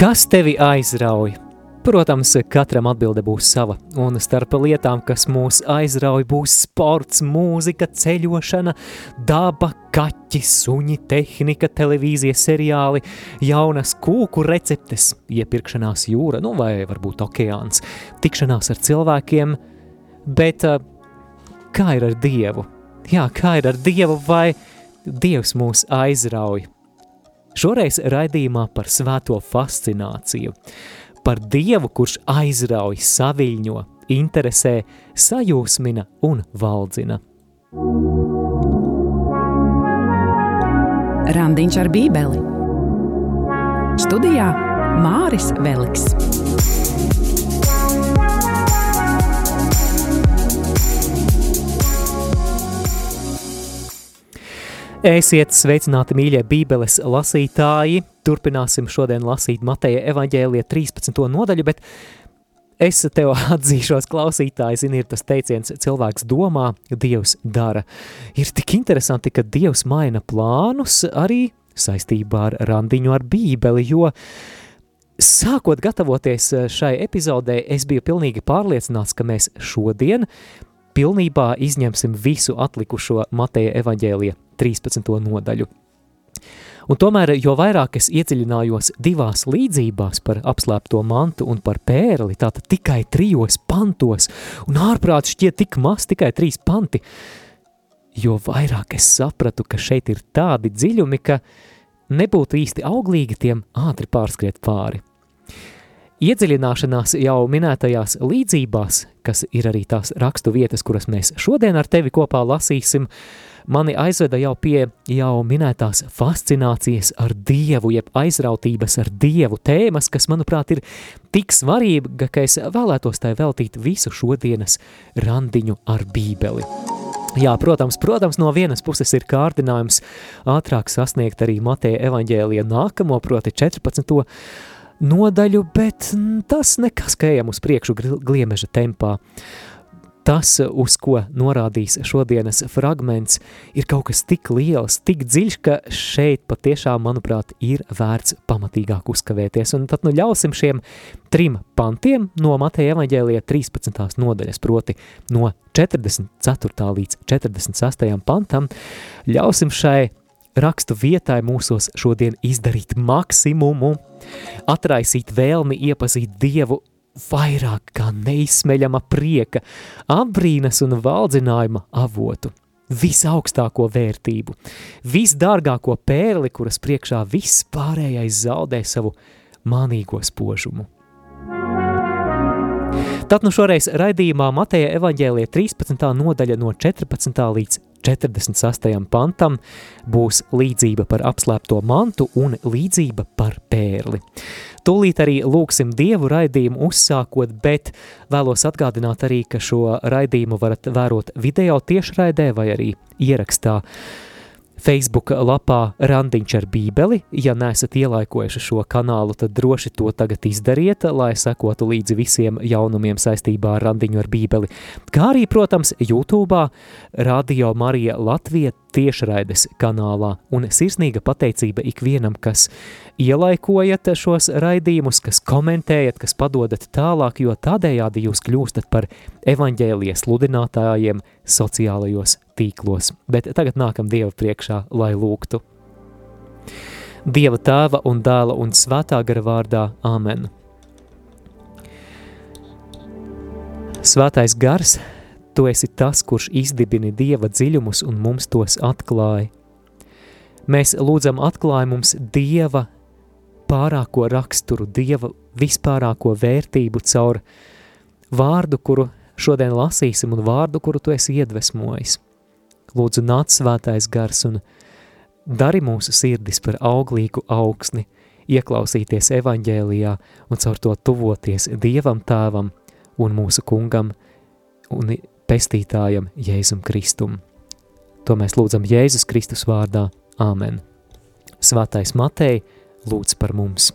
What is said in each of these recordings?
Kas tevi aizrauj? Protams, katram atbilde būs sava, un starp lietām, kas mūs aizrauj, būs sports, mūzika, ceļošana, daba, kaķi, suņi, tehnika, televīzijas seriāli, jaunas kūku receptes, iepirkšanās jūra, nu vai varbūt okeāns, tikšanās ar cilvēkiem, bet eh, kā ir ar Dievu? Jā, kā ir ar Dievu, vai Dievs mūs aizrauj? Šoreiz raidījumā par svēto fascināciju – par Dievu, kurš aizrauj, saviļņo, interesē, sajūsmina un valdzina. Randiņš ar bībeli Studijā Māris Veliks. Esiet sveicināti, mīļie Bībeles lasītāji! Turpināsim šodien lasīt Mateja evaņģēlija 13. nodaļu, bet es tev atzīšos, klausītāji, zini, ir tas teiciens, cilvēks domā, Dievs dara. Ir tik interesanti, ka Dievs maina plānus arī saistībā ar randiņu ar Bībeli, jo sākot gatavoties šai epizodē, es biju pilnīgi pārliecināts, ka mēs šodien pilnībā izņemsim visu atlikušo Mateja evaņģēlija 13. nodaļu. Un tomēr, jo vairāk es iedziļinājos divās līdzībās par apslēpto mantu un par pērli, tātad tikai trijos pantos, un ārprāt šķiet tik maz, tikai trīs panti, jo vairāk es sapratu, ka šeit ir tādi dziļumi, ka nebūtu īsti auglīgi tiem ātri pārskriet pāri. Iedziļināšanās jau minētajās līdzībās, kas ir arī tās rakstu vietas, kuras mēs šodien ar tevi kopā lasīsim, uh, mani aizveda jau pie jau minētās fascinācijas ar Dievu, jeb aizrautības ar Dievu tēmas, kas, manuprāt, ir tik svarīga, ka es vēlētos tai veltīt visu šodienas randiņu ar bībeli. Jā, protams, protams, no vienas puses ir kārdinājums ātrāk sasniegt arī Mateja evaņģēlija nākamo, proti 14. nodaļu, bet tas nekas, ka ejam uz priekšu gliemeža tempā tas, uz ko norādīs šodienas fragments, ir kaut kas tik liels, tik dziļš, ka šeit patiešām, manuprāt, ir vērts pamatīgāk uzkavēties. Un tad nu ļausim šiem trim pantiem no Mateja evaņģēlija 13. nodaļas, proti no 44. līdz 46. pantam, ļausim šai rakstu vietai mūsos šodien izdarīt maksimumu, atraisīt vēlmi iepazīt Dievu vairāk kā neizsmeļama prieka, apbrīnas un valdzinājuma avotu, visaugstāko vērtību, visdārgāko pērli, kuras priekšā viss pārējais zaudē savu mānīgo spožumu. Tad nu šoreiz raidījumā Mateja evaņģēlija 13. nodaļa no 14. līdz 48. pantam būs līdzība par apslēpto mantu un līdzība par pērli. Tūlīt arī lūksim Dievu raidījumu uzsākot, bet vēlos atgādināt arī, ka šo raidījumu varat vērot video tiešraidē vai arī ierakstā Facebook lapā Randiņš ar bībeli. Ja neesat ielaikojuši šo kanālu, tad droši to tagad izdariet, lai sekotu līdzi visiem jaunumiem saistībā ar Randiņu ar bībeli. Kā arī, protams, YouTube, Radio Marija Latvija tiešraides kanālā un sirsnīga pateicība ikvienam, kas ielaikojat šos raidījumus, kas komentējat, kas padodat tālāk, jo tādējādi jūs kļūstat par evaņģēlijas sludinātājiem sociālajos tīklos. Bet tagad nākam Dieva priekšā, lai lūgtu. Dieva tēva un dēla un svētā gara vārdā Āmen. Svētais gars, tu esi tas, kurš izdibini Dieva dziļumus un mums tos atklāja. Mēs lūdzam atklāj mums Dieva pārāko raksturu, Dieva vispārāko vērtību caur vārdu, kuru šodien lasīsim, un vārdu, kuru tu esi iedvesmojis. Lūdzu, nāc svētais gars un dari mūsu sirdis par auglīgu augsni, ieklausīties evaņģēlijā un caur to tuvoties Dievam tēvam un mūsu kungam un pestītājam Jēzum Kristum. To mēs lūdzam Jēzus Kristus vārdā. Āmen. Svētais Matei, lūdz par mums.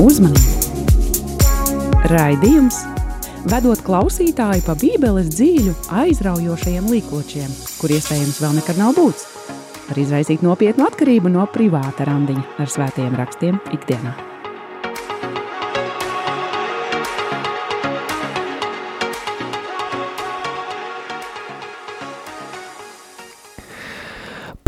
Uzmanību! Raidījums vedot klausītāju pa Bībeles dzīļu aizraujošajiem līkločiem, kur iespējams vēl nekad nav būts. Var izraisīt nopietnu atkarību no privāta randiņa ar svētajiem rakstiem ikdienā.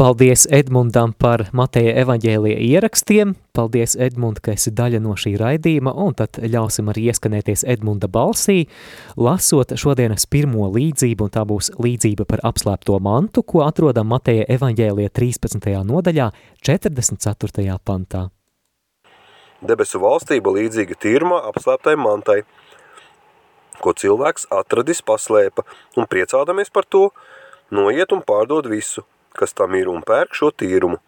Paldies Edmundam par Mateja evaņģēlija ierakstiem. Paldies, Edmund, ka esi daļa no šī raidījuma, un tad ļausim arī ieskanēties Edmunda balsī, lasot šodienas pirmo līdzību, un tā būs līdzība par apslēpto mantu, ko atrodam Mateja evaņģēlija 13. nodaļā 44. pantā. Debesu valstība līdzīga tīrumā apslēptai mantai, ko cilvēks atradis paslēpa, un priecādamies par to, noiet un pārdod visu, kas tam ir un pērk šo tīrumu.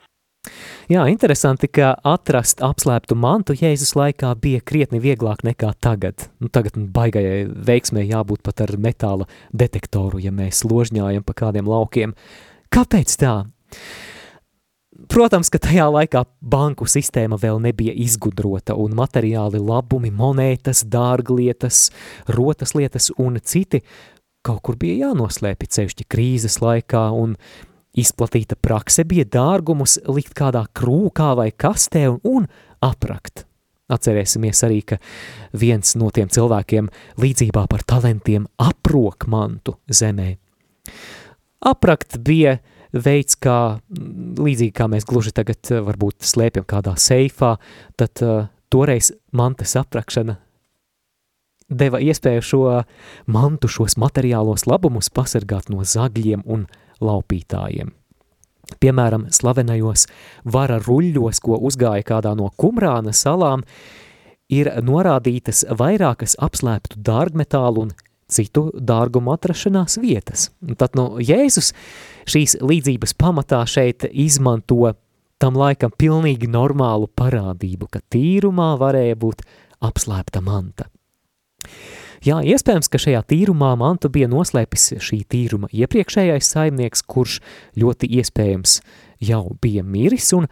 Jā, interesanti, ka atrast apslēptu mantu Jēzus laikā bija krietni vieglāk nekā tagad. Nu, tagad baigajai veiksmē jābūt pat ar metāla detektoru, ja mēs ložņājam pa kādiem laukiem. Kāpēc tā? Protams, ka tajā laikā banku sistēma vēl nebija izgudrota un materiāli labumi, monētas, dārglietas, rotas lietas un citi kaut kur bija jānoslēpi cevišķi krīzes laikā un Izplatīta prakse bija dārgumus likt kādā krūkā vai kastē un, un aprakt. Atcerēsimies arī, ka viens no tiem cilvēkiem līdzībā par talantiem aprok mantu zemē. Aprakt bija veids, kā līdzīgi kā mēs gluži tagad eh, varbūt slēpjam kādā seifā, tad uh, toreiz mantas aprakšana deva iespēju šo mantu, šos materiālos labumus pasargāt no zagļiem un laupītājiem. Piemēram, slavenajos vara ruļļos, ko uzgāja kādā no Kumrāna salām, ir norādītas vairākas apslēptu dārgmetālu un citu dārgumu atrašanās vietas. Tad no Jēzus šīs līdzības pamatā šeit izmanto tam laikam pilnīgi normālu parādību, ka tīrumā varēja būt apslēpta manta. Jā, iespējams, ka šajā tīrumā mantu bija noslēpis šī tīruma iepriekšējais saimnieks, kurš ļoti iespējams jau bija miris, un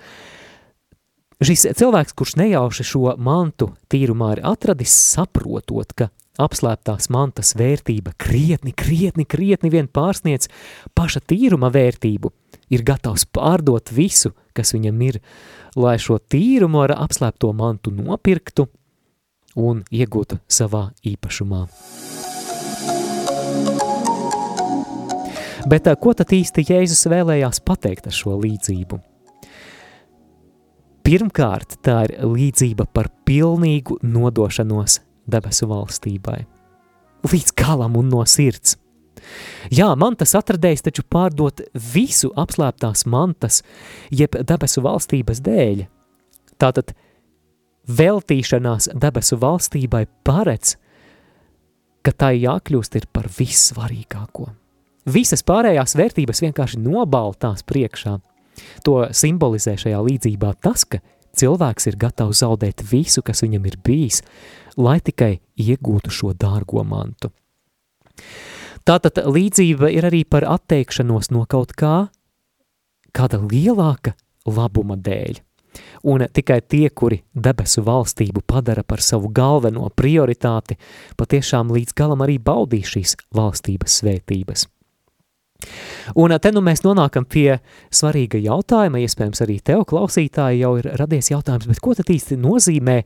šis cilvēks, kurš nejauši šo mantu tīrumā ir atradis, saprotot, ka apslēptās mantas vērtība krietni, krietni, krietni vien pārsniec paša tīruma vērtību, ir gatavs pārdot visu, kas viņam ir, lai šo tīrumu ar apslēpto mantu nopirktu – un iegūtu savā īpašumā. Bet ko tad īsti Jēzus vēlējās pateikt ar šo līdzību? Pirmkārt, tā ir līdzība par pilnīgu nodošanos debesu valstībai. Līdz galam un no sirds. Jā, mantas atradējs taču pārdot visu apslēptās mantas, jeb debesu valstības dēļ. Tātad veltīšanās debesu valstībai paredz, ka tai jākļūst ir par vissvarīgāko. Visas pārējās vērtības vienkārši nobaltās priekšā. To simbolizē šajā līdzībā tas, ka cilvēks ir gatavs zaudēt visu, kas viņam ir bijis, lai tikai iegūtu šo dārgo mantu. Tātad līdzība ir arī par atteikšanos no kaut kā, kāda lielāka labuma dēļ un tikai tie, kuri debesu valstību padara par savu galveno prioritāti, patiešām līdz galam arī baudīs šīs valstības svētības. Un te nu mēs nonākam pie svarīga jautājuma, iespējams arī tev klausītāji jau ir radies jautājums, bet ko tad īsti nozīmē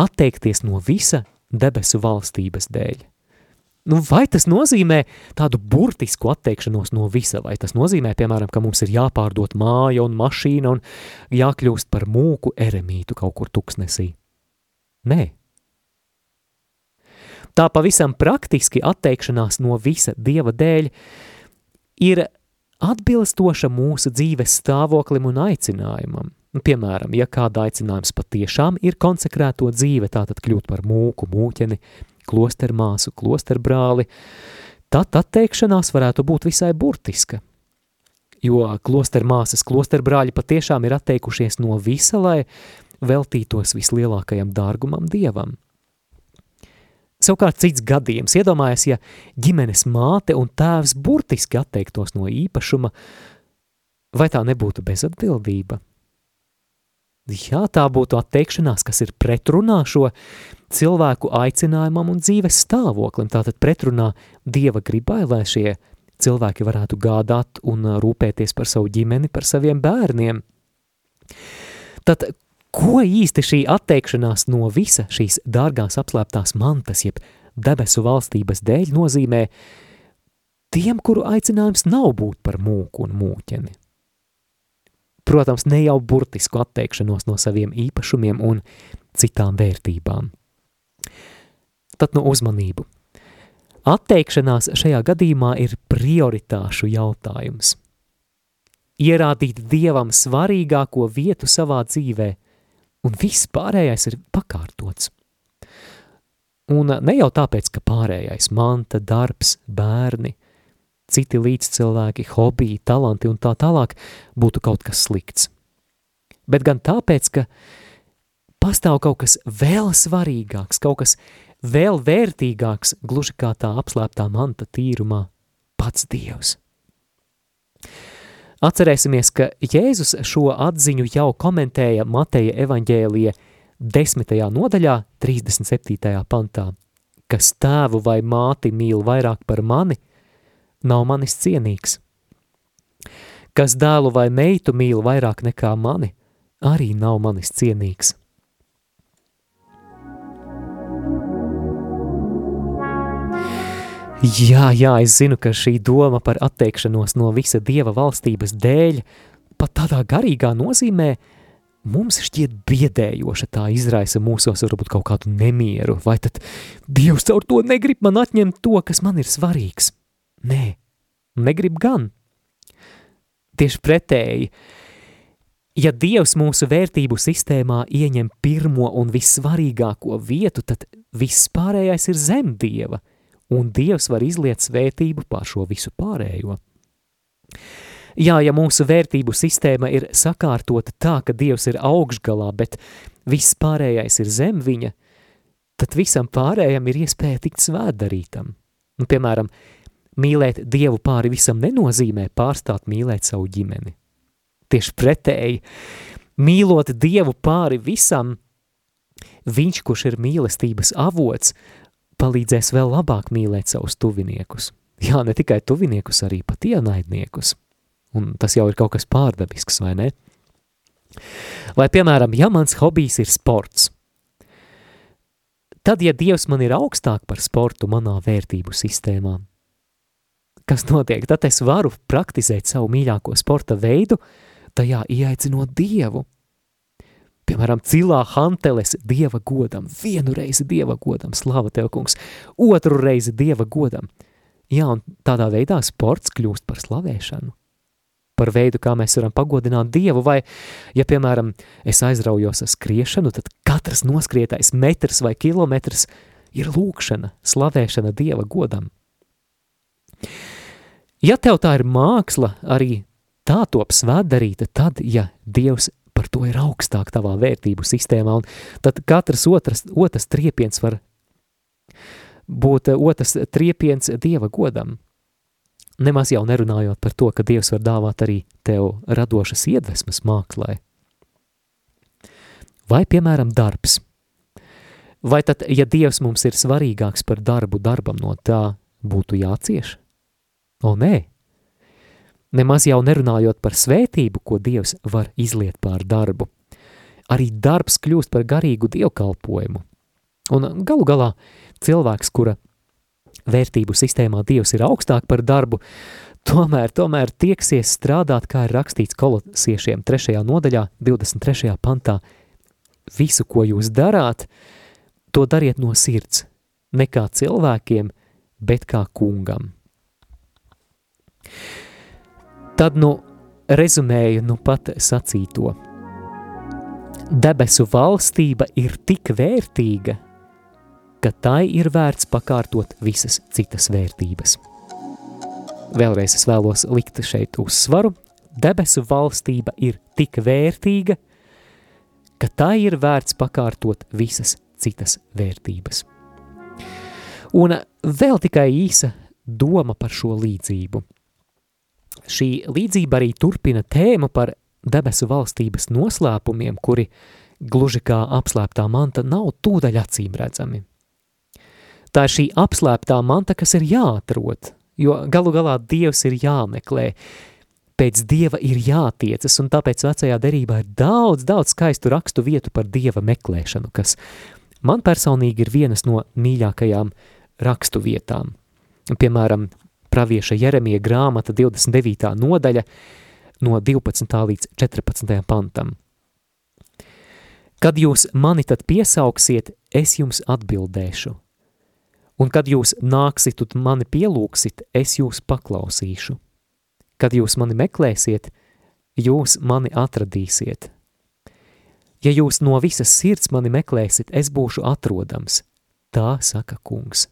atteikties no visa debesu valstības dēļ? Nu, vai tas nozīmē tādu burtisku atteikšanos no visa, vai tas nozīmē, piemēram, ka mums ir jāpārdot māja un mašīna un jākļūst par mūku eremītu kaut kur tuksnesī? Nē. Tā pavisam praktiski atteikšanās no visa Dieva dēļ ir atbilstoša mūsu dzīves stāvoklim un aicinājumam. Piemēram, ja kāda aicinājums patiešām ir konsekrēto dzīve, tātad kļūt par mūku, mūķeni, klostermāsu, klosterbrāli, tad atteikšanās varētu būt visai burtiska. Jo klostermāsas, klosterbrāļi patiešām ir atteikušies no visa, lai veltītos vislielākajam dārgumam dievam. Savukārt cits gadījums, iedomājies, ja ģimenes māte un tēvs burtiski atteiktos no īpašuma, vai tā nebūtu bezatbildība? Jā, tā būtu atteikšanās, kas ir pretrunā šo cilvēku aicinājumam un dzīves stāvoklim, tātad pretrunā Dieva gribai, lai šie cilvēki varētu gādāt un rūpēties par savu ģimeni, par saviem bērniem. Tad, ko īsti šī atteikšanās no visa šīs dārgās apslēptās mantas, jeb debesu valstības dēļ nozīmē tiem, kuru aicinājums nav būt par mūku un mūķeni? Protams, ne jau burtisku atteikšanos no saviem īpašumiem un citām vērtībām. Tad no uzmanību. Atteikšanās šajā gadījumā ir prioritāšu jautājums. Ierādīt Dievam svarīgāko vietu savā dzīvē, un viss pārējais ir pakārtots. Un ne jau tāpēc, ka pārējais manta, darbs, bērni, citi līdzcilvēki, hobiji, talanti un tā tālāk būtu kaut kas slikts. Bet gan tāpēc, ka pastāv kaut kas vēl svarīgāks, kaut kas vēl vērtīgāks, gluži kā tā apslēptā manta tīrumā, pats Dievs. Atcerēsimies, ka Jēzus šo atziņu jau komentēja Mateja evaņģēlija 10. nodaļā, 37. pantā, kas tēvu vai māti mīl vairāk par mani, nav manis cienīgs. Kas dēlu vai meitu mīl vairāk nekā mani, arī nav manis cienīgs. Jā, jā, es zinu, ka šī doma par atteikšanos no visa Dieva valstības dēļ pat tādā garīgā nozīmē mums šķiet biedējoša, tā izraisa mūsos varbūt kaut kādu nemieru, vai tad Dievs caur to negrib man atņemt to, kas man ir svarīgs. Nē, negrib gan. Tieši pretēji, ja Dievs mūsu vērtību sistēmā ieņem pirmo un vissvarīgāko vietu, tad viss pārējais ir zem Dieva – un Dievs var izliet svētību pār šo visu pārējo. Jā, ja mūsu vērtību sistēma ir sakārtota tā, ka Dievs ir augšgalā, bet viss pārējais ir zem viņa, tad visam pārējam ir iespēja tikt svētdarītam. Nu, piemēram, mīlēt Dievu pāri visam nenozīmē pārstāt mīlēt savu ģimeni. Tieši pretēji, mīlot Dievu pāri visam, viņš, kurš ir mīlestības avots, palīdzēs vēl labāk mīlēt savus tuviniekus. Jā, ne tikai tuviniekus, arī pat ienaidniekus. Un tas jau ir kaut kas pārdabisks, vai ne? Vai, piemēram, ja mans hobijs ir sports, tad, ja Dievs man ir augstāk par sportu manā vērtību sistēmā, kas notiek? Tad es varu praktizēt savu mīļāko sporta veidu, tajā ieaicinot Dievu. Piemēram, cilā hanteles dieva godam, vienu reizi dieva godam, slava tev, kungs, otru reizi dieva godam. Jā, un tādā veidā sports kļūst par slavēšanu, par veidu, kā mēs varam pagodināt Dievu, vai, ja, piemēram, es aizraujos ar skriešanu, tad katrs noskrietais metrs vai kilometrs ir lūkšana, slavēšana Dieva godam. Ja tev tā ir māksla, arī tā top svētdarīta, tad, ja Dievs par to ir augstāk tavā vērtību sistēmā, un tad katrs otrs, otrs triepiens var būt otrs triepiens Dieva godam. Nemaz jau nerunājot par to, ka Dievs var dāvāt arī tev radošas iedvesmas mākslē. Vai, piemēram, darbs. Vai tad, ja Dievs mums ir svarīgāks par darbu, darbam no tā būtu jācieš? O, nē, Nemaz jau nerunājot par svētību, ko Dievs var izliet pār darbu. Arī darbs kļūst par garīgu dievkalpojumu. Un galu galā cilvēks, kura vērtību sistēmā Dievs ir augstāk par darbu, tomēr, tomēr tieksies strādāt, kā ir rakstīts kolosiešiem 3. nodaļā, 23. pantā. Visu, ko jūs darāt, to dariet no sirds, ne kā cilvēkiem, bet kā kungam. Tad, nu, rezumēju nu pat sacīto. Debesu valstība ir tik vērtīga, ka tai ir vērts pakārtot visas citas vērtības. Vēlreiz es vēlos likt šeit uzsvaru. Debesu valstība ir tik vērtīga, ka tai ir vērts pakārtot visas citas vērtības. Un vēl tikai īsa doma par šo līdzību – Šī līdzība arī turpina tēmu par debesu valstības noslēpumiem, kuri gluži kā apslēptā manta nav tūdaļ acīm redzami. Tā ir šī apslēptā manta, kas ir jāatrod, jo galu galā Dievs ir jāmeklē, pēc Dieva ir jātiecas, un tāpēc vecajā derībā ir daudz, daudz skaistu rakstu vietu par Dieva meklēšanu, kas man personīgi ir vienas no mīļākajām rakstu vietām. Piemēram, pravieša Jeremija grāmata 29. nodaļa no 12. līdz 14. pantam. Kad jūs mani tad piesauksiet, es jums atbildēšu. Un kad jūs nāksit un mani pielūksit, es jūs paklausīšu. Kad jūs mani meklēsiet, jūs mani atradīsiet. Ja jūs no visas sirds mani meklēsiet, es būšu atrodams. Tā saka kungs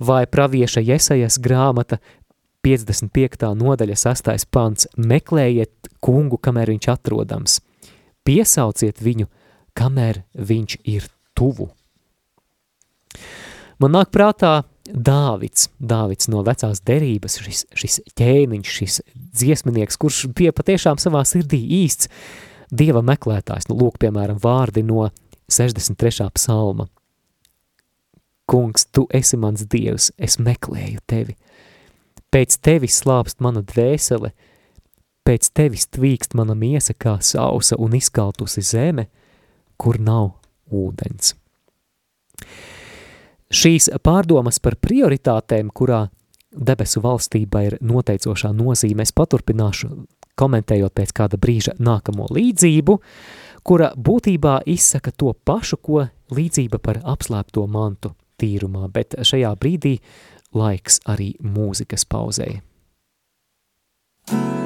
vai pravieša Jesajas grāmata 55. nodaļa 6. pants meklējiet kungu, kamēr viņš atrodams, piesauciet viņu, kamēr viņš ir tuvu. Man nāk prātā Dāvids, Dāvids no vecās derības, šis, šis ķēniņš, šis dziesminieks, kurš bija patiešām savā sirdī īsts dieva meklētājs. Nu, lūk, piemēram, vārdi no 63. psalma. Kungs, tu esi mans dievs, es meklēju tevi. Pēc tevis slāpst mana dvēsele, pēc tevis tvīkst mana miesa kā sausa un izkaltusi zeme, kur nav ūdens. Šīs pārdomas par prioritātēm, kurā debesu valstība ir noteicošā nozīme, es paturpināšu komentējot pēc kāda brīža nākamo līdzību, kura būtībā izsaka to pašu, ko līdzība par apslēpto mantu tīrumā, bet šajā brīdī laiks arī mūzikas pauzei. Mana dvēsele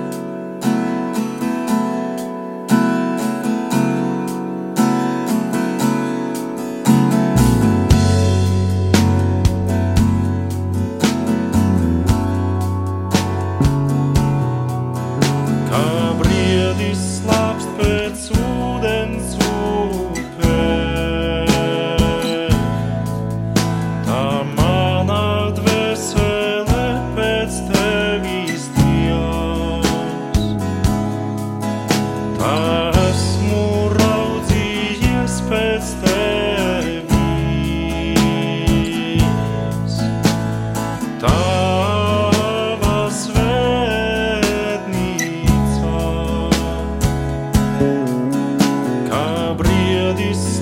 this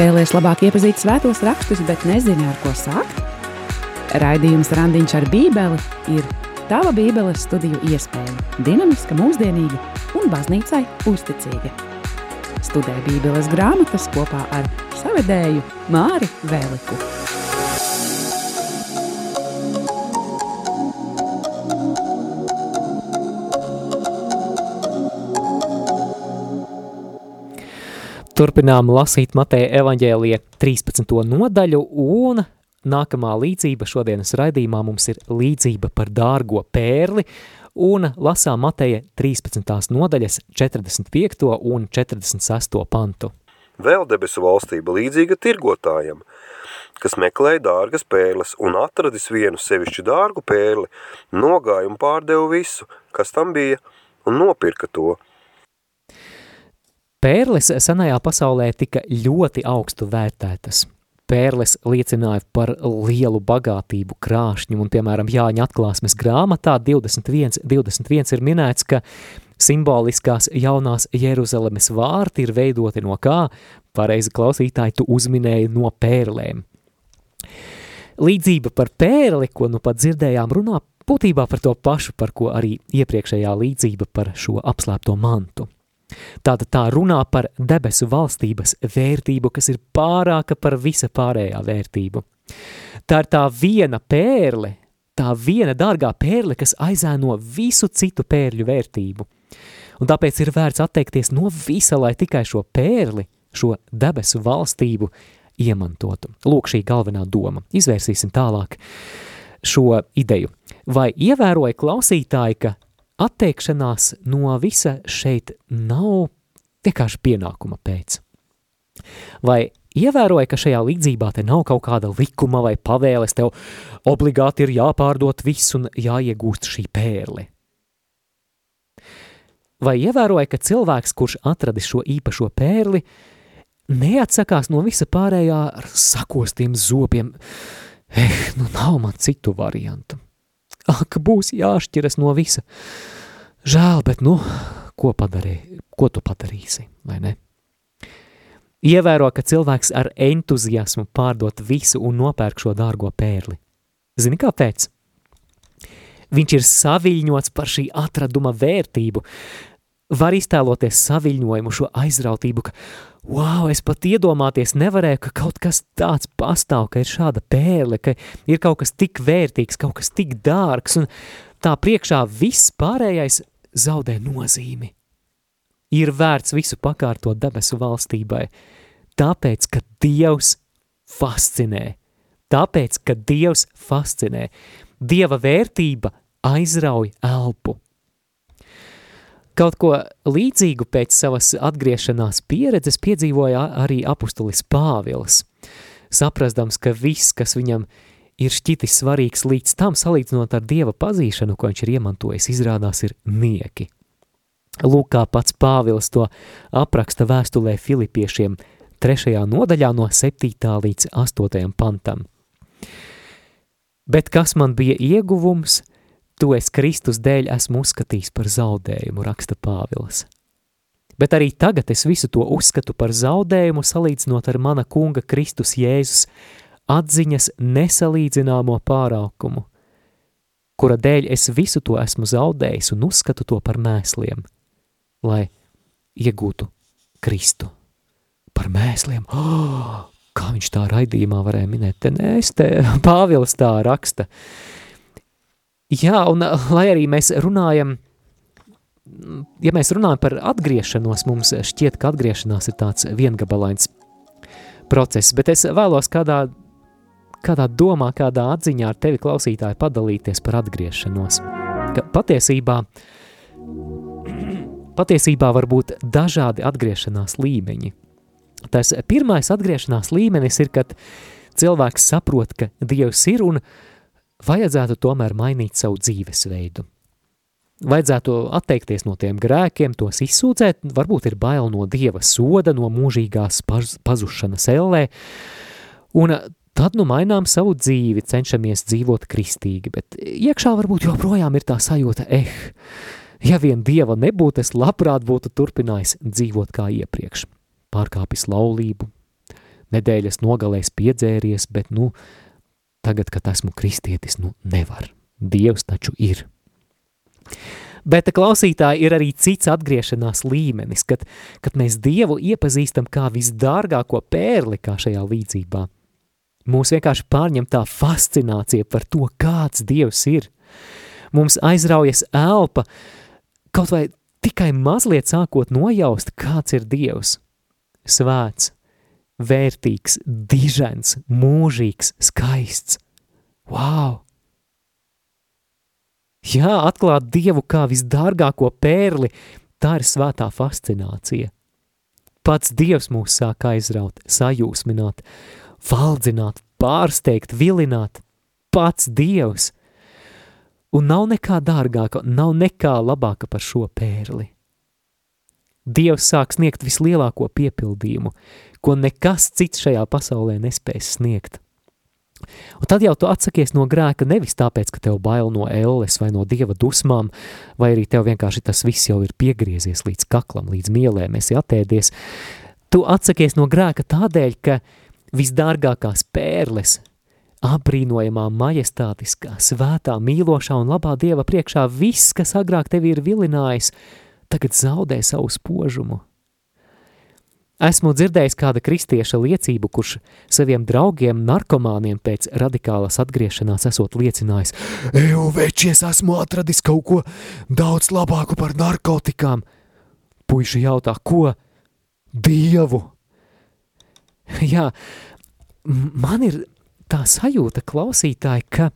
Vēlies labāk iepazīt svētos rakstus, bet nezini, ar ko sākt? Raidījums Randiņš ar Bībeli ir tava Bībeles studiju iespēja. Dinamiska, mūsdienīga un baznīcai uzticīga. Studē Bībeles grāmatas kopā ar savedēju Māri Vēliku. Turpinām lasīt Mateja evaņģēlija 13. nodaļu, un nākamā līdzība šodienas raidījumā mums ir līdzība par dārgo pērli, un lasām Mateja 13. nodaļas 45. un 46. pantu. Vēl debesu valstība līdzīga tirgotājam, kas meklēja dārgas pērles un atradis vienu sevišķi dārgu pērli, nogāja un pārdeva visu, kas tam bija, un nopirka to – Pērles senajā pasaulē tika ļoti augstu vērtētas. Pērles liecināja par lielu bagātību krāšņu, un, piemēram, Jāņa atklāsmes grāmatā 21, 21 ir minēts, ka simboliskās jaunās Jeruzalemes vārti ir veidoti no kā, pareizi klausītāji, tu uzminēji no pērlēm. Līdzība par pērli, ko nu pat dzirdējām, runā būtībā par to pašu, par ko arī iepriekšējā līdzība par šo apslēpto mantu. Tāda tā runā par debesu valstības vērtību, kas ir pārāka par visa pārējā vērtību. Tā ir tā viena pērle, tā viena dārgā pērle, kas aizēno visu citu pērļu vērtību. Un tāpēc ir vērts atteikties no visa, lai tikai šo pērli, šo debesu valstību iemantotu. Lūk, šī galvenā doma. Izvērsīsim tālāk šo ideju. Vai ievēroja klausītāji, ka atteikšanās no visa šeit nav vienkārši pienākuma pēc. Vai ievēroja, ka šajā līdzībā te nav kaut kāda likuma vai pavēles, tev obligāti ir jāpārdot viss un jāiegūst šī pērle? Vai ievēroja, ka cilvēks, kurš atradis šo īpašo pērli, neatsakās no visa pārējā ar sakostiem zobiem? Eh, nu nav man citu variantu. Ak, būs jāšķiras no visa. Žēl, bet nu, ko padarīji, ko tu padarīsi, vai ne? Ievēro, ka cilvēks ar entuziasmu pārdot visu un nopērk šo dārgo pērli. Zini, kāpēc? Viņš ir saviļņots par šī atraduma vērtību. Var iztēloties saviļņojumu, šo aizrautību, ka, wow, es pat iedomāties nevarēju, ka kaut kas tāds pastāv, ka ir šāda pērle, ka ir kaut kas tik vērtīgs, kaut kas tik dārgs, un tā priekšā viss pārējais zaudē nozīmi. Ir vērts visu pakārtot debesu valstībai, tāpēc, ka Dievs fascinē, tāpēc, ka Dievs fascinē. Dieva vērtība aizrauj elpu. Kaut ko līdzīgu pēc savas atgriešanās pieredzes piedzīvoja arī apustulis Pāvils, saprastams, ka viss, kas viņam ir, šķitis svarīgs līdz tam, salīdzinot ar Dieva pazīšanu, ko viņš ir iemantojis, izrādās ir nieki. Lūk, kā pats Pāvils to apraksta vēstulē Filipiešiem trešajā nodaļā no 7. līdz 8. pantam. Bet kas man bija ieguvums, to es Kristus dēļ esmu uzskatījis par zaudējumu, raksta Pāvils. Bet arī tagad es visu to uzskatu par zaudējumu, salīdzinot ar mana kunga Kristus Jēzus atziņas nesalīdzināmo pārākumu, kura dēļ es visu to esmu zaudējis un uzskatu to par mēsliem, lai iegūtu Kristu. Par mēsliem, oh, kā viņš tā raidījumā varēja minēt, te nē, es te Pāvils tā raksta. Jā, un lai arī mēs runājam, ja mēs runājam par atgriešanos, mums šķiet, ka atgriešanās ir tāds viengabalains process, bet es vēlos kādā kādā domā, kādā atziņā ar tevi klausītāji padalīties par atgriešanos. Ka patiesībā, patiesībā var būt dažādi atgriešanās līmeņi. Tas pirmais atgriešanās līmenis ir, kad cilvēks saprot, ka Dievs ir un vajadzētu tomēr mainīt savu dzīvesveidu. Vajadzētu atteikties no tiem grēkiem, tos izsūdzēt, varbūt ir bail no Dieva soda, no mūžīgās paz, pazušanas ellē, un tad nu mainām savu dzīvi, cenšamies dzīvot kristīgi, bet iekšā varbūt joprojām ir tā sajūta, eh, ja vien Dieva nebūtu, es labprāt būtu turpinājis dzīvot kā iepriekš. Pārkāpis laulību, nedēļas nogalēs piedzēries, bet, nu, tagad, kad esmu kristietis, nu, nevar. Dievs taču ir. Bet klausītāji ir arī cits atgriešanās līmenis, kad, kad mēs Dievu iepazīstam kā visdārgāko pērli kā šajā līdzībā. Mūs vienkārši pārņem tā fascinācija par to, kāds Dievs ir. Mums aizraujas elpa, kaut vai tikai mazliet sākot nojaust, kāds ir Dievs. Svēts, vērtīgs, dižens, mūžīgs, skaists. Wow! Jā, atklāt Dievu kā visdārgāko pērli, tā ir svētā fascinācija. Pats Dievs mūs sāk aizraut, sajūsmināt, valdzināt, pārsteigt, vilināt. Pats Dievs. Un nav nekā dārgāka, nav nekā labāka par šo pērli. Dievs sāk sniegt vislielāko piepildījumu, ko nekas cits šajā pasaulē nespēs sniegt. Un tad jau tu atsakies no grēka nevis tāpēc, ka tev bail no elles vai no dieva dusmām, vai arī tev vienkārši tas viss jau ir piegriezies līdz kaklam, līdz mielēm, esi atēdies. Tu atsakies no grēka tādēļ, ka visdārgākās pērles, apbrīnojamā, majestātiskā, svētā, mīlošā un labā dieva priekšā viss, kas agrāk tevi ir vilinājis, tagad zaudē savu spožumu. Esmu dzirdējis kāda kristieša liecību, kurš saviem draugiem, narkomāniem pēc radikālas atgriešanās esot liecinājis, Eju, večies, esmu atradis kaut ko daudz labāku par narkotikām. Puiši jautā, ko? Dievu! Jā, man ir tā sajūta klausītāji, ka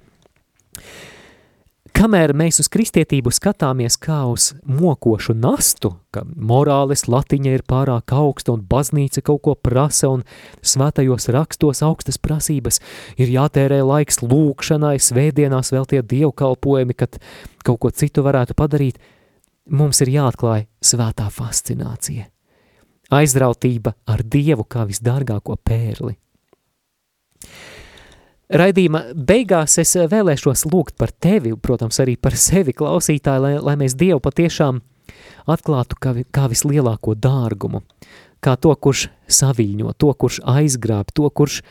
Kamēr mēs uz kristietību skatāmies kā uz mokošu nastu, ka morāles latiņa ir pārāk augsta un baznīca kaut ko prasa un svētajos rakstos augstas prasības, ir jātērē laiks lūkšanai, svētdienās vēl tie dievkalpojumi, kad kaut ko citu varētu padarīt, mums ir jāatklāj svētā fascinācija. Aizrautība ar Dievu kā visdārgāko pērli. Raidījuma beigās es eh, vēlēšos lūgt par tevi, protams, arī par sevi klausītāji, lai, lai mēs Dievu patiešām atklātu kā, kā vislielāko dārgumu, kā to, kurš saviņo, to, kurš aizgrāb, to, kurš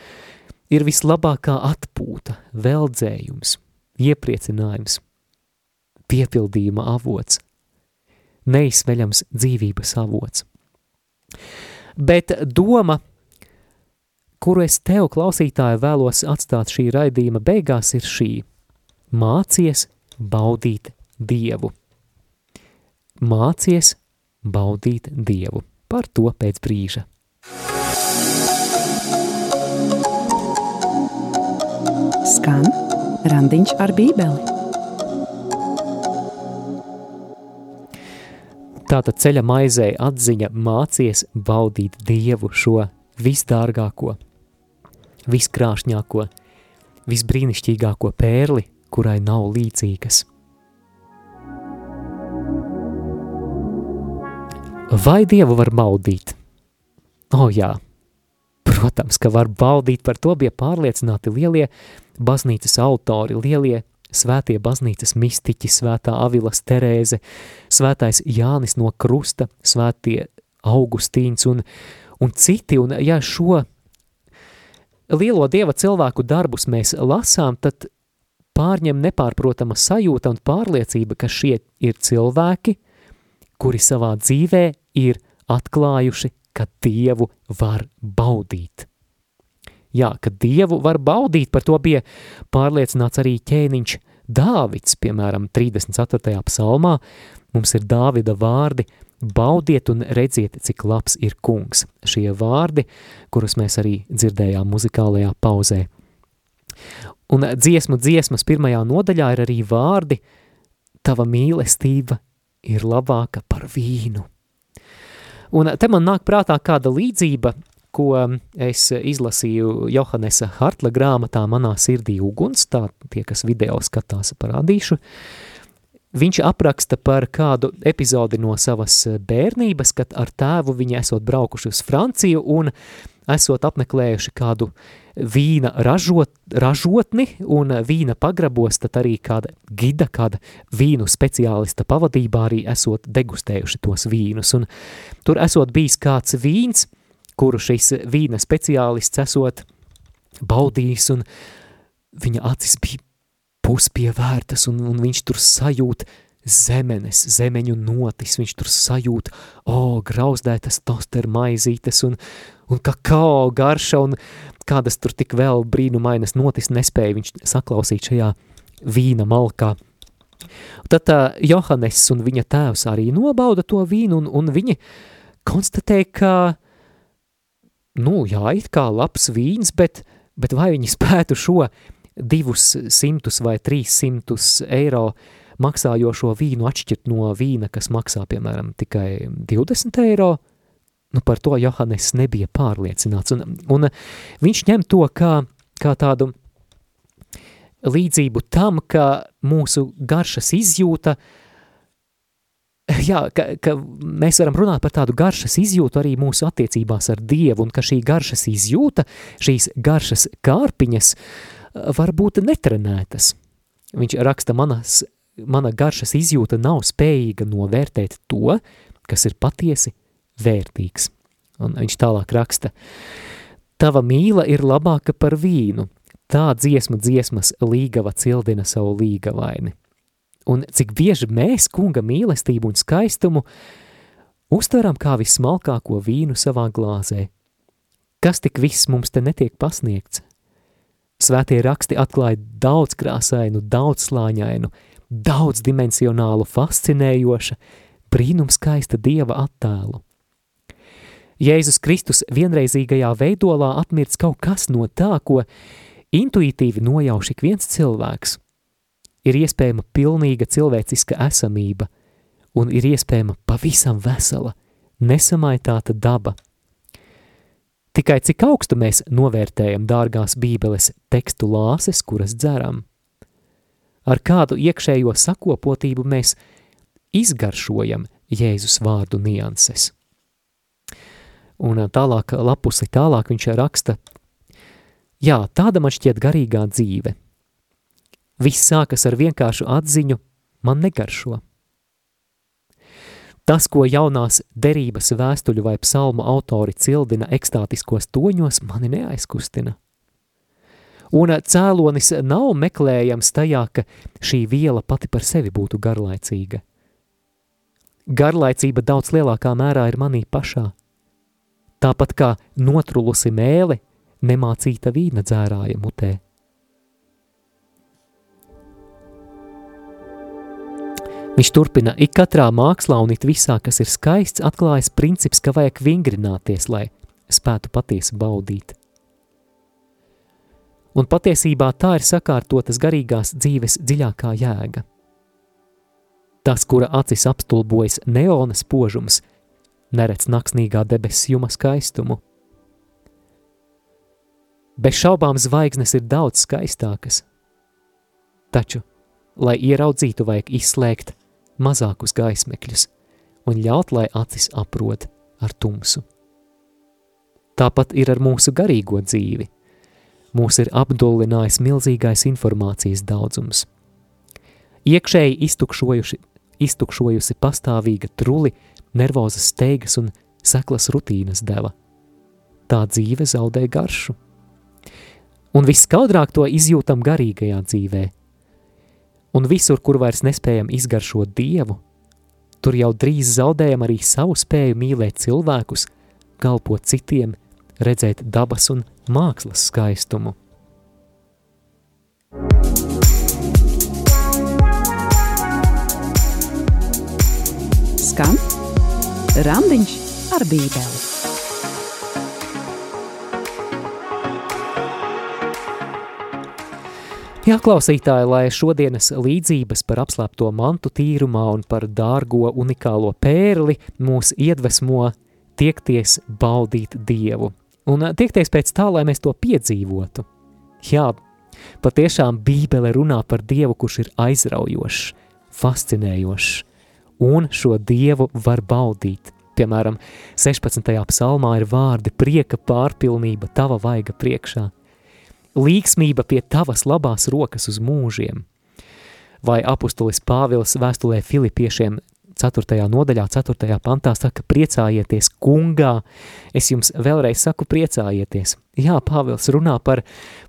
ir vislabākā atpūta, veldzējums, iepriecinājums, piepildījuma avots, neizsmeļams dzīvības avots. Bet doma – kuru es tev, klausītāji, vēlos atstāt šī raidījuma beigās, ir šī. Mācies baudīt Dievu. Mācies baudīt Dievu. Par to pēc brīža. Skan randiņš ar bībeli. Tātad ceļa maizē atziņa mācies baudīt Dievu šo visdārgāko, viskrāšņāko, visbrīnišķīgāko pērli, kurai nav līdzīgas. Vai Dievu var baudīt? O jā, protams, ka var baudīt, par to bija pārliecināti lielie baznīcas autori, lielie svētie baznīcas mistiķi, svētā Avilas Terēze, svētais Jānis no Krusta, svētie Augustīns un, un citi, un ja šo lielo dieva cilvēku darbus mēs lasām, tad pārņem nepārprotama sajūta un pārliecība, ka šie ir cilvēki, kuri savā dzīvē ir atklājuši, ka Dievu var baudīt. Jā, ka Dievu var baudīt, par to bija pārliecināts arī ķēniņš Dāvids, piemēram, 34. psalmā, mums ir Dāvida vārdi – Baudiet un redziet, cik labs ir kungs. Šie vārdi, kurus mēs arī dzirdējām muzikālajā pauzē. Un dziesmu dziesmas pirmajā nodaļā ir arī vārdi Tava mīlestība ir labāka par vīnu. Un te man nāk prātā kāda līdzība, ko es izlasīju Johannesa Hartla grāmatā Manā sirdī uguns, tā tie, kas video skatās, parādīšu. Uh, Viņš apraksta par kādu epizodi no savas eh, bērnības, kad ar tēvu viņi esot braukuši uz Franciju un esot apmeklējuši kādu vīna ražot, ražotni un vīna pagrabos, tad arī kāda gida, kāda vīnu speciālista pavadībā arī esot degustējuši tos vīnus. Un tur esot bijis kāds vīns, kuru šis vīna speciālists esot baudījis, un viņa acis bija puspievērtas, un, un viņš tur sajūt zemenes, zemeņu notis, viņš tur sajūt, o, oh, grauzdētas toster maizītes un, un kakao garša un kādas tur tik vēl brīnumainas notis nespēja viņš saklausīt šajā vīna malkā. Tad tā Johannes un viņa tēvs arī nobauda to vīnu un, un viņi konstatē, ka, nu jā, it kā labs vīns, bet, bet vai viņi spētu šo divus simtus vai trīs simtus eiro maksājošo vīnu atšķirt no vīna, kas maksā, piemēram, tikai 20 eiro, nu par to Johannes nebija pārliecināts, un, un viņš ņem to kā, kā tādu līdzību tam, ka mūsu garšas izjūta, jā, ka, ka mēs varam runāt par tādu garšas izjūtu arī mūsu attiecībās ar Dievu, un ka šī garšas izjūta, šīs garšas kārpiņas var būt netrenētas. Viņš raksta manas, mana garšas izjūta nav spējīga novērtēt to, kas ir patiesi vērtīgs. Un viņš tālāk raksta, tava mīla ir labāka par vīnu, tā dziesmu dziesmas līgava cildina savu līgavaini. Un cik bieži mēs kunga mīlestību un skaistumu uztveram kā vismalkāko vīnu savā glāzē. Kas tik viss mums te netiek pasniegts? Svētie raksti atklāja daudz krāsainu, daudz slāņainu, daudz dimensionālu, fascinējoša, brīnumskaista dieva attēlu. Jēzus Kristus vienreizīgajā veidolā atmirts kaut kas no tā, ko intuitīvi nojauš ik viens cilvēks. Ir iespējama pilnīga cilvēciska esamība, un ir iespējama pavisam vesela, nesamaitāta daba. Tikai cik augstu mēs novērtējam dārgās bībeles tekstu lāses, kuras dzeram? Ar kādu iekšējo sakopotību mēs izgaršojam Jēzus vārdu nianses? Un tālāk, lapusi tālāk viņš raksta Jā, tāda man šķiet garīgā dzīve. Viss sākas ar vienkāršu atziņu, man negaršo. Tas, ko jaunās derības vēstuļu vai psalmu autori cildina ekstātiskos toņos, mani neaizkustina. Un cēlonis nav meklējams tajā, ka šī viela pati par sevi būtu garlaicīga. Garlaicība daudz lielākā mērā ir manī pašā. Tāpat kā notrulusi mēle nemācīta vīna dzērāja mutē. Viņš turpina, ik katrā mākslā un it visā, kas ir skaists, atklājas princips, ka vajag vingrināties, lai spētu patiesi baudīt. Un patiesībā tā ir sakārtotas garīgās dzīves dziļākā jēga. Tas, kura acis apstulbojas neona spožums, neredz naksnīgā debesis juma skaistumu – Bez šaubām zvaigznes ir daudz skaistākas. Taču, lai ieraudzītu, vajag izslēgt mazākus gaismekļus un ļaut, lai acis aprod ar tumsu. Tāpat ir ar mūsu garīgo dzīvi. Mūs ir apdullinājis milzīgais informācijas daudzums. Iekšēji iztukšojusi pastāvīga truli, nervozas steigas un seklas rutīnas deva. Tā dzīve zaudē garšu un viskaudrāk to izjūtam garīgajā dzīvē. Un visur, kur vairs nespējam izgaršot Dievu, tur jau drīz zaudējam arī savu spēju mīlēt cilvēkus, kalpot citiem, redzēt dabas un mākslas skaistumu. Skan Randiņš ar Bībeli. Jā, klausītāji, lai šodienas līdzības par apslēpto mantu tīrumā un par dārgo unikālo pērli mūs iedvesmo tiekties baudīt Dievu un tiekties pēc tā, lai mēs to piedzīvotu. Jā, patiešām Bībele runā par Dievu, kurš ir aizraujošs, fascinējošs, un šo Dievu var baudīt. Piemēram, 16. psalmā ir vārdi prieka pārpilnība tava vaiga priekšā – līksmība pie tavas labās rokas uz mūžiem. Vai apustulis Pāvils vēstulē Filipiešiem 4. nodaļā, 4. pantā saka, priecājieties kungā. Es jums vēlreiz saku, priecājieties. Jā, Pāvils runā par,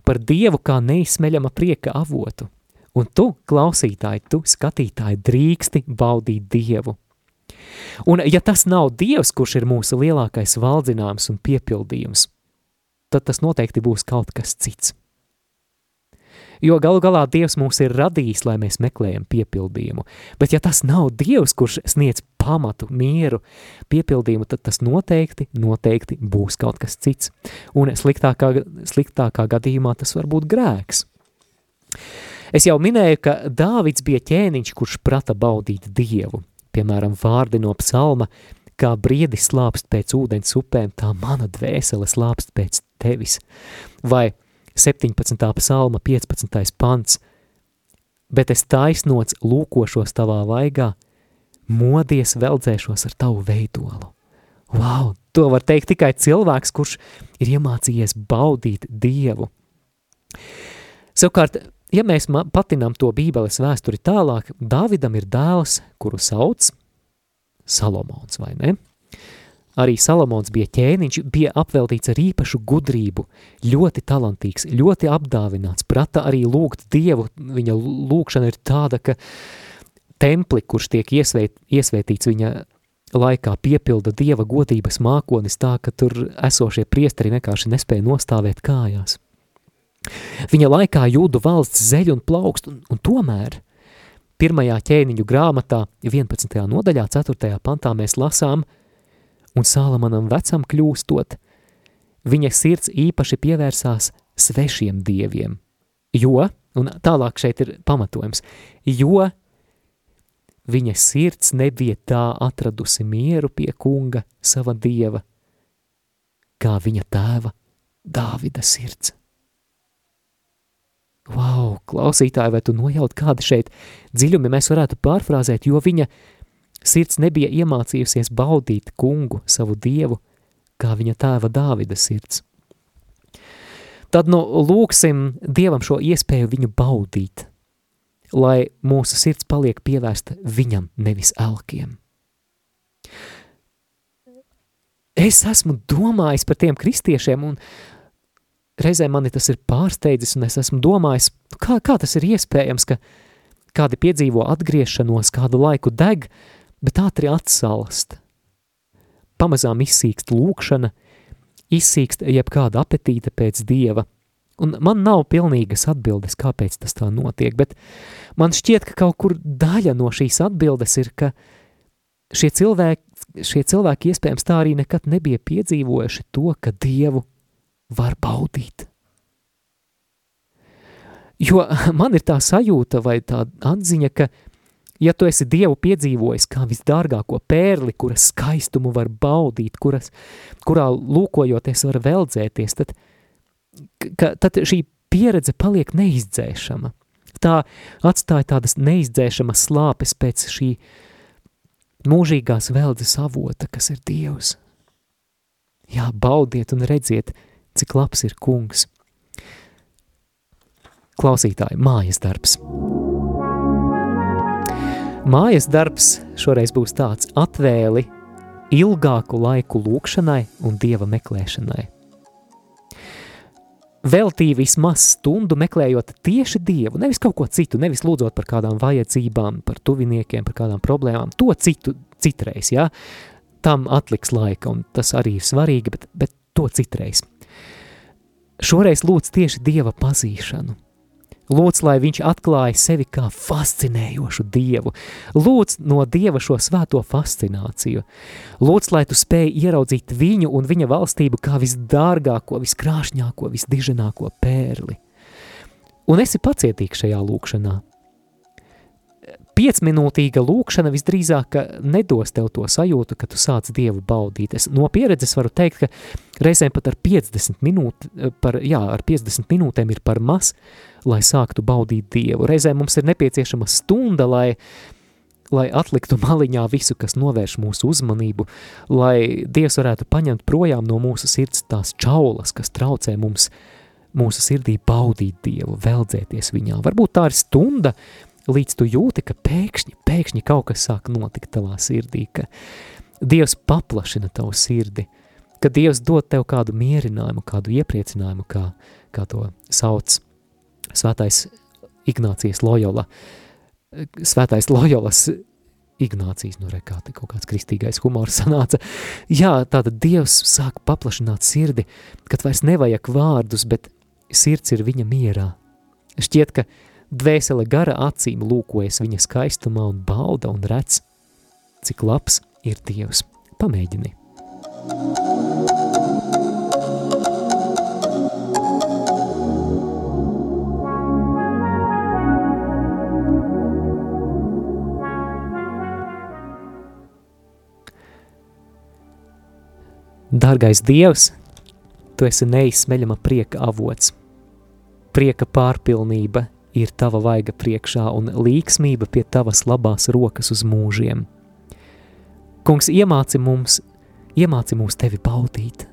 par Dievu kā neizsmeļama prieka avotu. Un tu, klausītāji, tu, skatītāji, drīksti baudīt Dievu. Un ja tas nav Dievs, kurš ir mūsu lielākais valdzinājums un piepildījums, tad tas noteikti būs kaut kas cits. Jo galu galā Dievs mūs ir radījis, lai mēs meklējam piepildījumu. Bet ja tas nav Dievs, kurš sniedz pamatu, mieru, piepildījumu, tad tas noteikti, noteikti būs kaut kas cits. Un sliktākā, sliktākā gadījumā tas var būt grēks. Es jau minēju, ka Dāvids bija ķēniņš, kurš prata baudīt Dievu. Piemēram, vārdi no psalma, kā briedis slāpst pēc ūdens upēm, tā mana dvēsele slāpst pēc tevis. Vai 17. psalma 15. pants, bet es taisnots lūkošos tavā vaigā, modies veldzēšos ar tavu veidolu. Wow, to var teikt tikai cilvēks, kurš ir iemācījies baudīt Dievu. Savukārt, ja mēs patinām to bībeles vēsturi tālāk, Dāvidam ir dēls, kuru sauc Salomons, vai ne? Arī Salamons bija ķēniņš, bija apveltīts ar īpašu gudrību, ļoti talantīgs, ļoti apdāvināts, prata arī lūgt Dievu, viņa lūkšana ir tāda, ka templi, kurš tiek iesvēt, iesvētīts viņa laikā, piepilda Dieva godības mākonis tā, ka tur esošie priesteri vienkārši nespēja nostāvēt kājās. Viņa laikā jūdu valsts zeļ un plaukst, un, un tomēr pirmajā ķēniņu grāmatā 11. nodaļā 4. pantā mēs lasām – un Sālamanam vecam kļūstot, viņa sirds īpaši pievērsās svešiem dieviem, jo, un tālāk šeit ir pamatojums, jo viņa sirds nebija tā atradusi mieru pie kunga sava dieva, kā viņa tēva Dāvida sirds. Wow, klausītāji, vai tu nojaut kādi šeit dziļumi mēs varētu pārfrāzēt, jo viņa Sirds nebija iemācījusies baudīt kungu, savu dievu, kā viņa tēva Dāvida sirds. Tad nu lūksim Dievam šo iespēju viņu baudīt, lai mūsu sirds paliek pievērsta viņam, nevis elkiem. Es esmu domājis par tiem kristiešiem, un reizē mani tas ir pārsteidzis, un es esmu domājis, kā, kā tas ir iespējams, ka kādi piedzīvo atgriešanos, kādu laiku deg, uh, bet ātri atsalst. Pamazām izsīkst lūkšana, izsīkst jebkāda apetīte pēc Dieva, un man nav pilnīgas atbildes, kāpēc tas tā notiek, bet man šķiet, ka kaut kur daļa no šīs atbildes ir, ka šie cilvēki, šie cilvēki iespējams tā arī nekad nebija piedzīvojuši to, ka Dievu var baudīt. Jo man ir tā sajūta vai tā atziņa, ka Ja tu esi Dievu piedzīvojis kā visdārgāko pērli, kuras skaistumu var baudīt, kuras, kurā lūkojoties var veldzēties, tad, ka, tad šī pieredze paliek neizdzēšama. Tā atstāja tādas neizdzēšamas slāpes pēc šī mūžīgās veldzes avota, kas ir Dievs. Jā, baudiet un redziet, cik labs ir kungs. Klausītāji, mājas darbs. Mājas darbs šoreiz būs tāds atvēli ilgāku laiku lūkšanai un dieva meklēšanai. Veltīja vismaz stundu meklējot tieši dievu, nevis kaut ko citu, nevis lūdzot par kādām vajadzībām, par tuviniekiem, par kādām problēmām, to citu citreiz, ja? tam atliks laika, un tas arī ir svarīgi, bet, bet to citreiz. Šoreiz lūdz tieši dieva pazīšanu, Lūdz, lai viņš atklāja sevi kā fascinējošu dievu. Lūdz no dieva šo svēto fascināciju. Lūdz, lai tu spēj ieraudzīt viņu un viņa valstību kā visdārgāko, viskrāšņāko, visdiženāko pērli. Un esi pacietīgs šajā lūkšanā piecminūtīga lūkšana visdrīzāk nedos tev to sajūtu, ka tu sāc Dievu baudīt. Es no pieredzes varu teikt, ka reizēm pat ar 50, minūt, par, jā, ar 50 minūtēm ir par maz, lai sāktu baudīt Dievu. Reizēm mums ir nepieciešama stunda, lai, lai atliktu maliņā visu, kas novērš mūsu uzmanību, lai Dievs varētu paņemt projām no mūsu sirds tās čaulas, kas traucē mums mūsu sirdī baudīt Dievu, veldzēties viņā. Varbūt tā ir stunda, līdz tu jūti, ka pēkšņi, pēkšņi kaut kas sāk notikt tavā sirdī, ka Dievs paplašina tavu sirdi, ka Dievs dod tev kādu mierinājumu, kādu iepriecinājumu, kā, kā to sauc svētais Ignācijas Lojola, svētais Lojolas Ignācijas, nu re, kā te kaut kāds kristīgais humors sanāca. Jā, tāda Dievs sāk paplašināt sirdi, kad vairs nevajag vārdus, bet sirds ir viņa mierā. Šķiet, ka dvēsele gara acīm lūkojas viņa skaistumā un bauda un redz, cik labs ir Dievs. Pamēģini! Dārgais Dievs, Tu esi neizsmeļama prieka avots. Prieka pārpilnība ir Tava vaiga priekšā un līksmība pie Tavas labās rokas uz mūžiem. Kungs, iemāci mums, iemāci mūs Tevi baudīt.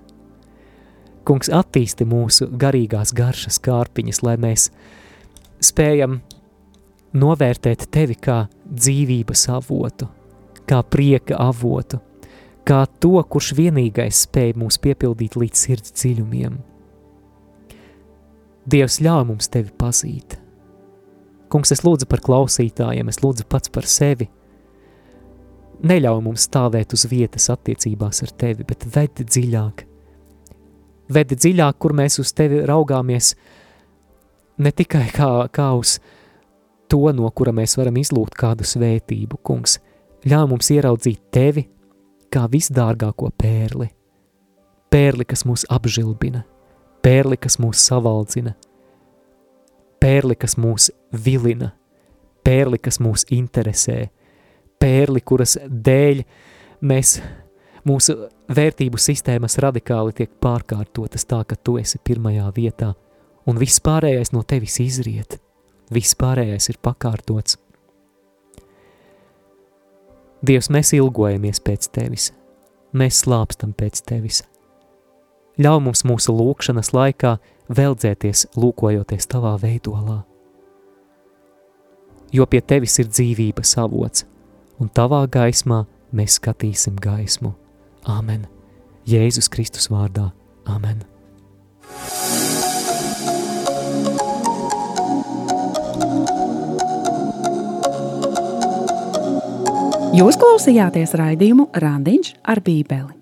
Kungs, attīsti mūsu garīgās garšas kārpiņas, lai mēs spējam novērtēt Tevi kā dzīvības avotu, kā prieka avotu, kā to, kurš vienīgais spēj mūs piepildīt līdz sirds dziļumiem. Dievs ļauj mums tevi pazīt. Kungs, es lūdzu par klausītājiem, es lūdzu pats par sevi. Neļauj mums stāvēt uz vietas attiecībās ar tevi, bet vedi dziļāk. Vedi dziļāk, kur mēs uz tevi raugāmies ne tikai kā, kā uz to, no kura mēs varam izlūgt kādu svētību, kungs. Ļauj mums ieraudzīt tevi kā visdārgāko pērli. Pērli, kas mūs apžilbina, pērli, kas mūs savaldzina, pērli, kas mūs vilina, pērli, kas mūs interesē, pērli, kuras dēļ mēs, mūsu vērtību sistēmas radikāli tiek pārkārtotas tā, ka tu esi pirmajā vietā, un viss pārējais no tevis izriet, viss pārējais ir pakārtots. Dievs, mēs ilgojamies pēc Tevis, mēs slāpstam pēc Tevis. Ļauj mums mūsu lūkšanas laikā veldzēties, lūkojoties Tavā veidolā. Jo pie Tevis ir dzīvības avots, un Tavā gaismā mēs skatīsim gaismu. Āmen! Jēzus Kristus vārdā. Āmen! Jūs klausījāties raidījumu Randiņš ar Bībeli.